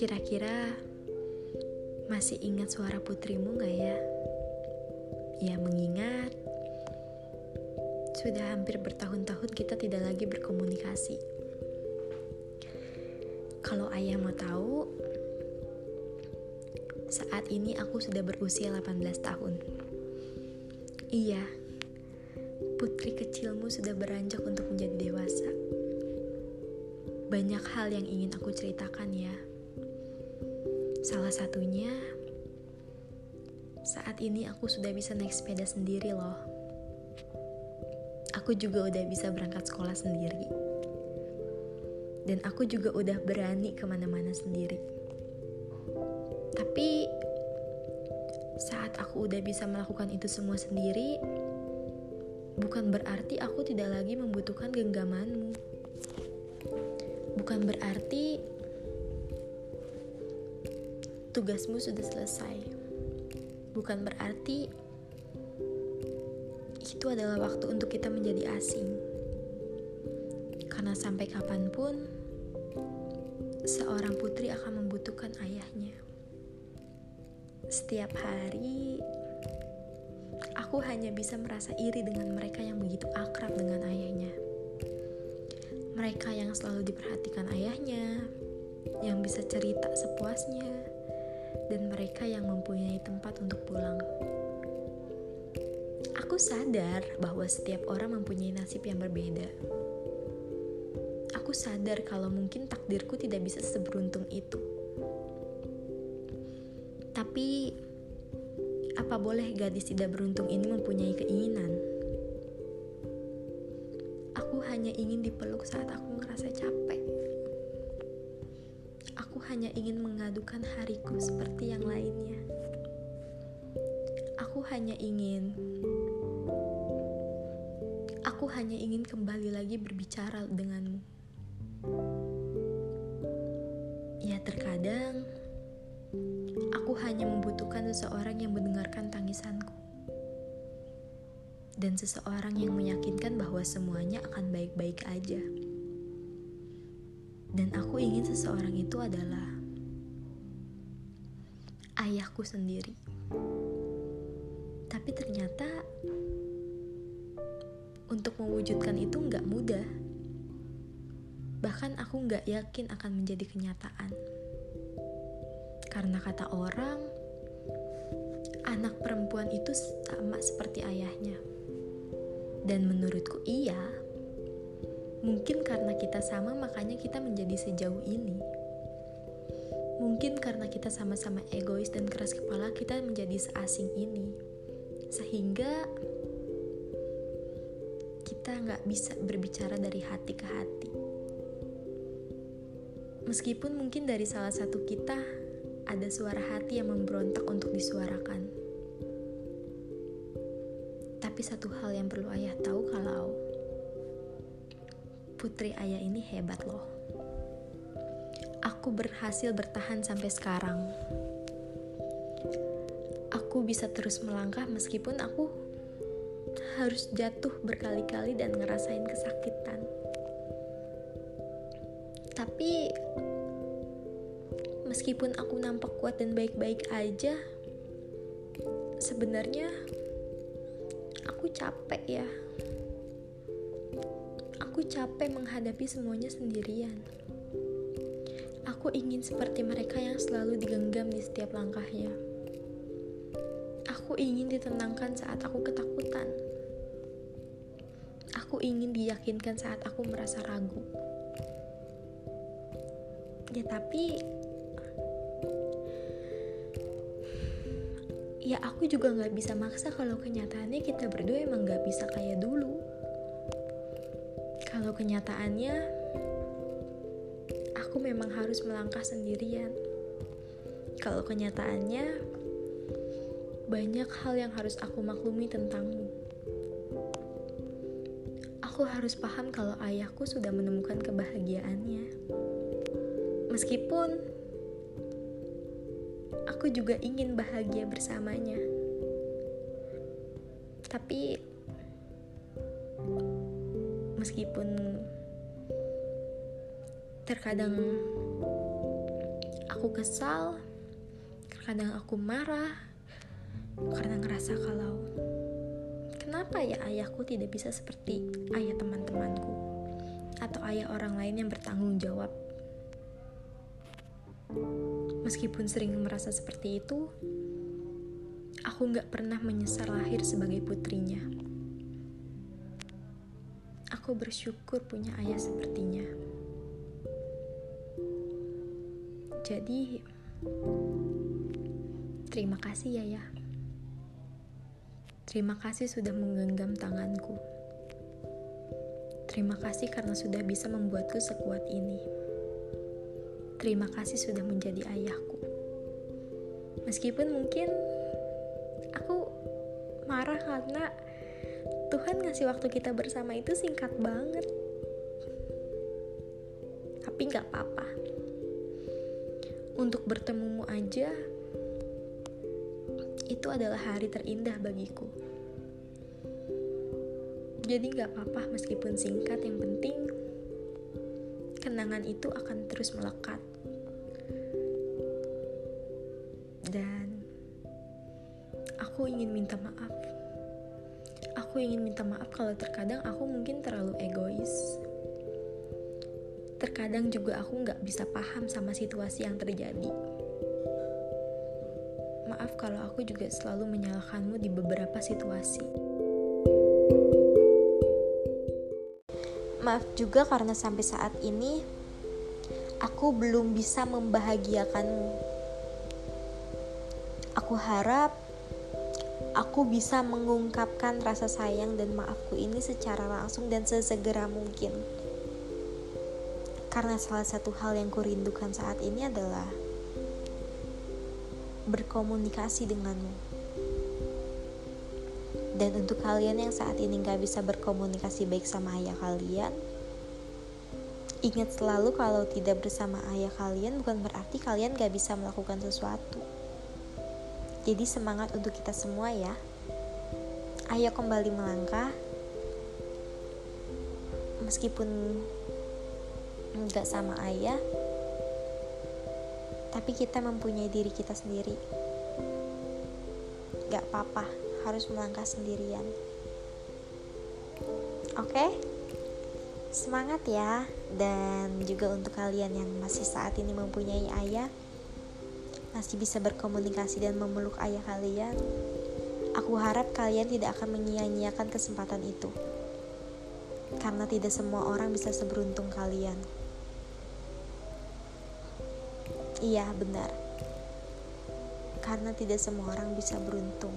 Kira-kira masih ingat suara putrimu gak ya? Ya mengingat sudah hampir bertahun-tahun kita tidak lagi berkomunikasi. Kalau ayah mau tahu, saat ini aku sudah berusia 18 tahun. Iya, putri kecilmu sudah beranjak untuk menjadi dewasa. Banyak hal yang ingin aku ceritakan ya. Salah satunya, saat ini aku sudah bisa naik sepeda sendiri loh. Aku juga udah bisa berangkat sekolah sendiri. Dan aku juga udah berani ke mana-mana sendiri. Tapi saat aku udah bisa melakukan itu semua sendiri, bukan berarti aku tidak lagi membutuhkan genggamanmu. Bukan berarti tugasmu sudah selesai. Bukan berarti itu adalah waktu untuk kita menjadi asing. Karena sampai kapan pun, seorang putri akan membutuhkan ayahnya. Setiap hari, aku hanya bisa merasa iri dengan mereka yang begitu akrab dengan ayahnya. Mereka yang selalu diperhatikan ayahnya, yang bisa cerita sepuasnya, dan mereka yang mempunyai tempat untuk pulang. Aku sadar bahwa setiap orang mempunyai nasib yang berbeda. Aku sadar kalau mungkin takdirku tidak bisa seberuntung itu. Tapi apa boleh gadis tidak beruntung ini mempunyai keinginan? Aku hanya ingin dipeluk saat aku merasa capek. Hanya ingin mengadukan hariku seperti yang lainnya. Aku hanya ingin Aku hanya ingin kembali lagi berbicara denganmu. Ya terkadang Aku hanya membutuhkan seseorang yang mendengarkan tangisanku. Dan seseorang yang meyakinkan bahwa semuanya akan baik-baik aja. Dan aku ingin seseorang itu adalah ayahku sendiri. Tapi ternyata untuk mewujudkan itu nggak mudah. Bahkan aku nggak yakin akan menjadi kenyataan. Karena kata orang, anak perempuan itu sama seperti ayahnya. Dan menurutku iya. Mungkin karena kita sama makanya kita menjadi sejauh ini. Mungkin karena kita sama-sama egois dan keras kepala kita menjadi seasing ini. Sehingga kita nggak bisa berbicara dari hati ke hati. Meskipun mungkin dari salah satu kita ada suara hati yang memberontak untuk disuarakan. Tapi satu hal yang perlu ayah tahu kalau putri ayah ini hebat loh. Aku berhasil bertahan sampai sekarang. Aku bisa terus melangkah meskipun aku harus jatuh berkali-kali dan ngerasain kesakitan. Tapi meskipun aku nampak kuat dan baik-baik aja, sebenarnya aku capek ya. Aku capek menghadapi semuanya sendirian. Aku ingin seperti mereka yang selalu digenggam di setiap langkahnya. Aku ingin ditenangkan saat aku ketakutan. Aku ingin diyakinkan saat aku merasa ragu. Ya tapi ya aku juga nggak bisa maksa kalau kenyataannya kita berdua emang nggak bisa kayak dulu kalau kenyataannya aku memang harus melangkah sendirian. Kalau kenyataannya banyak hal yang harus aku maklumi tentangmu. Aku harus paham kalau ayahku sudah menemukan kebahagiaannya. Meskipun aku juga ingin bahagia bersamanya. Tapi meskipun terkadang aku kesal, kadang aku marah karena ngerasa kalau kenapa ya ayahku tidak bisa seperti ayah teman-temanku atau ayah orang lain yang bertanggung jawab. Meskipun sering merasa seperti itu, aku nggak pernah menyesal lahir sebagai putrinya. Aku bersyukur punya ayah sepertinya. Jadi, terima kasih ya ya. Terima kasih sudah menggenggam tanganku. Terima kasih karena sudah bisa membuatku sekuat ini. Terima kasih sudah menjadi ayahku. Meskipun mungkin aku marah karena Tuhan ngasih waktu kita bersama itu singkat banget. Tapi gak apa-apa. Untuk bertemumu aja, itu adalah hari terindah bagiku. Jadi gak apa-apa meskipun singkat, yang penting kenangan itu akan terus melekat. Dan aku ingin minta maaf. Aku ingin minta maaf kalau terkadang aku mungkin terlalu egois. Terkadang juga aku gak bisa paham sama situasi yang terjadi. Maaf kalau aku juga selalu menyalahkanmu di beberapa situasi. Maaf juga karena sampai saat ini aku belum bisa membahagiakanmu. Aku harap aku bisa mengungkapkan rasa sayang dan maafku ini secara langsung dan sesegera mungkin. Karena salah satu hal yang kurindukan saat ini adalah berkomunikasi denganmu. Dan untuk kalian yang saat ini gak bisa berkomunikasi baik sama ayah kalian, ingat selalu kalau tidak bersama ayah kalian bukan berarti kalian gak bisa melakukan sesuatu. Jadi semangat untuk kita semua ya. Ayo kembali melangkah. Meskipun nggak sama ayah, tapi kita mempunyai diri kita sendiri. Gak apa-apa harus melangkah sendirian. Oke, okay? semangat ya, dan juga untuk kalian yang masih saat ini mempunyai ayah, masih bisa berkomunikasi dan memeluk ayah kalian. Aku harap kalian tidak akan menyia-nyiakan kesempatan itu, karena tidak semua orang bisa seberuntung kalian. Iya, benar karena tidak semua orang bisa beruntung.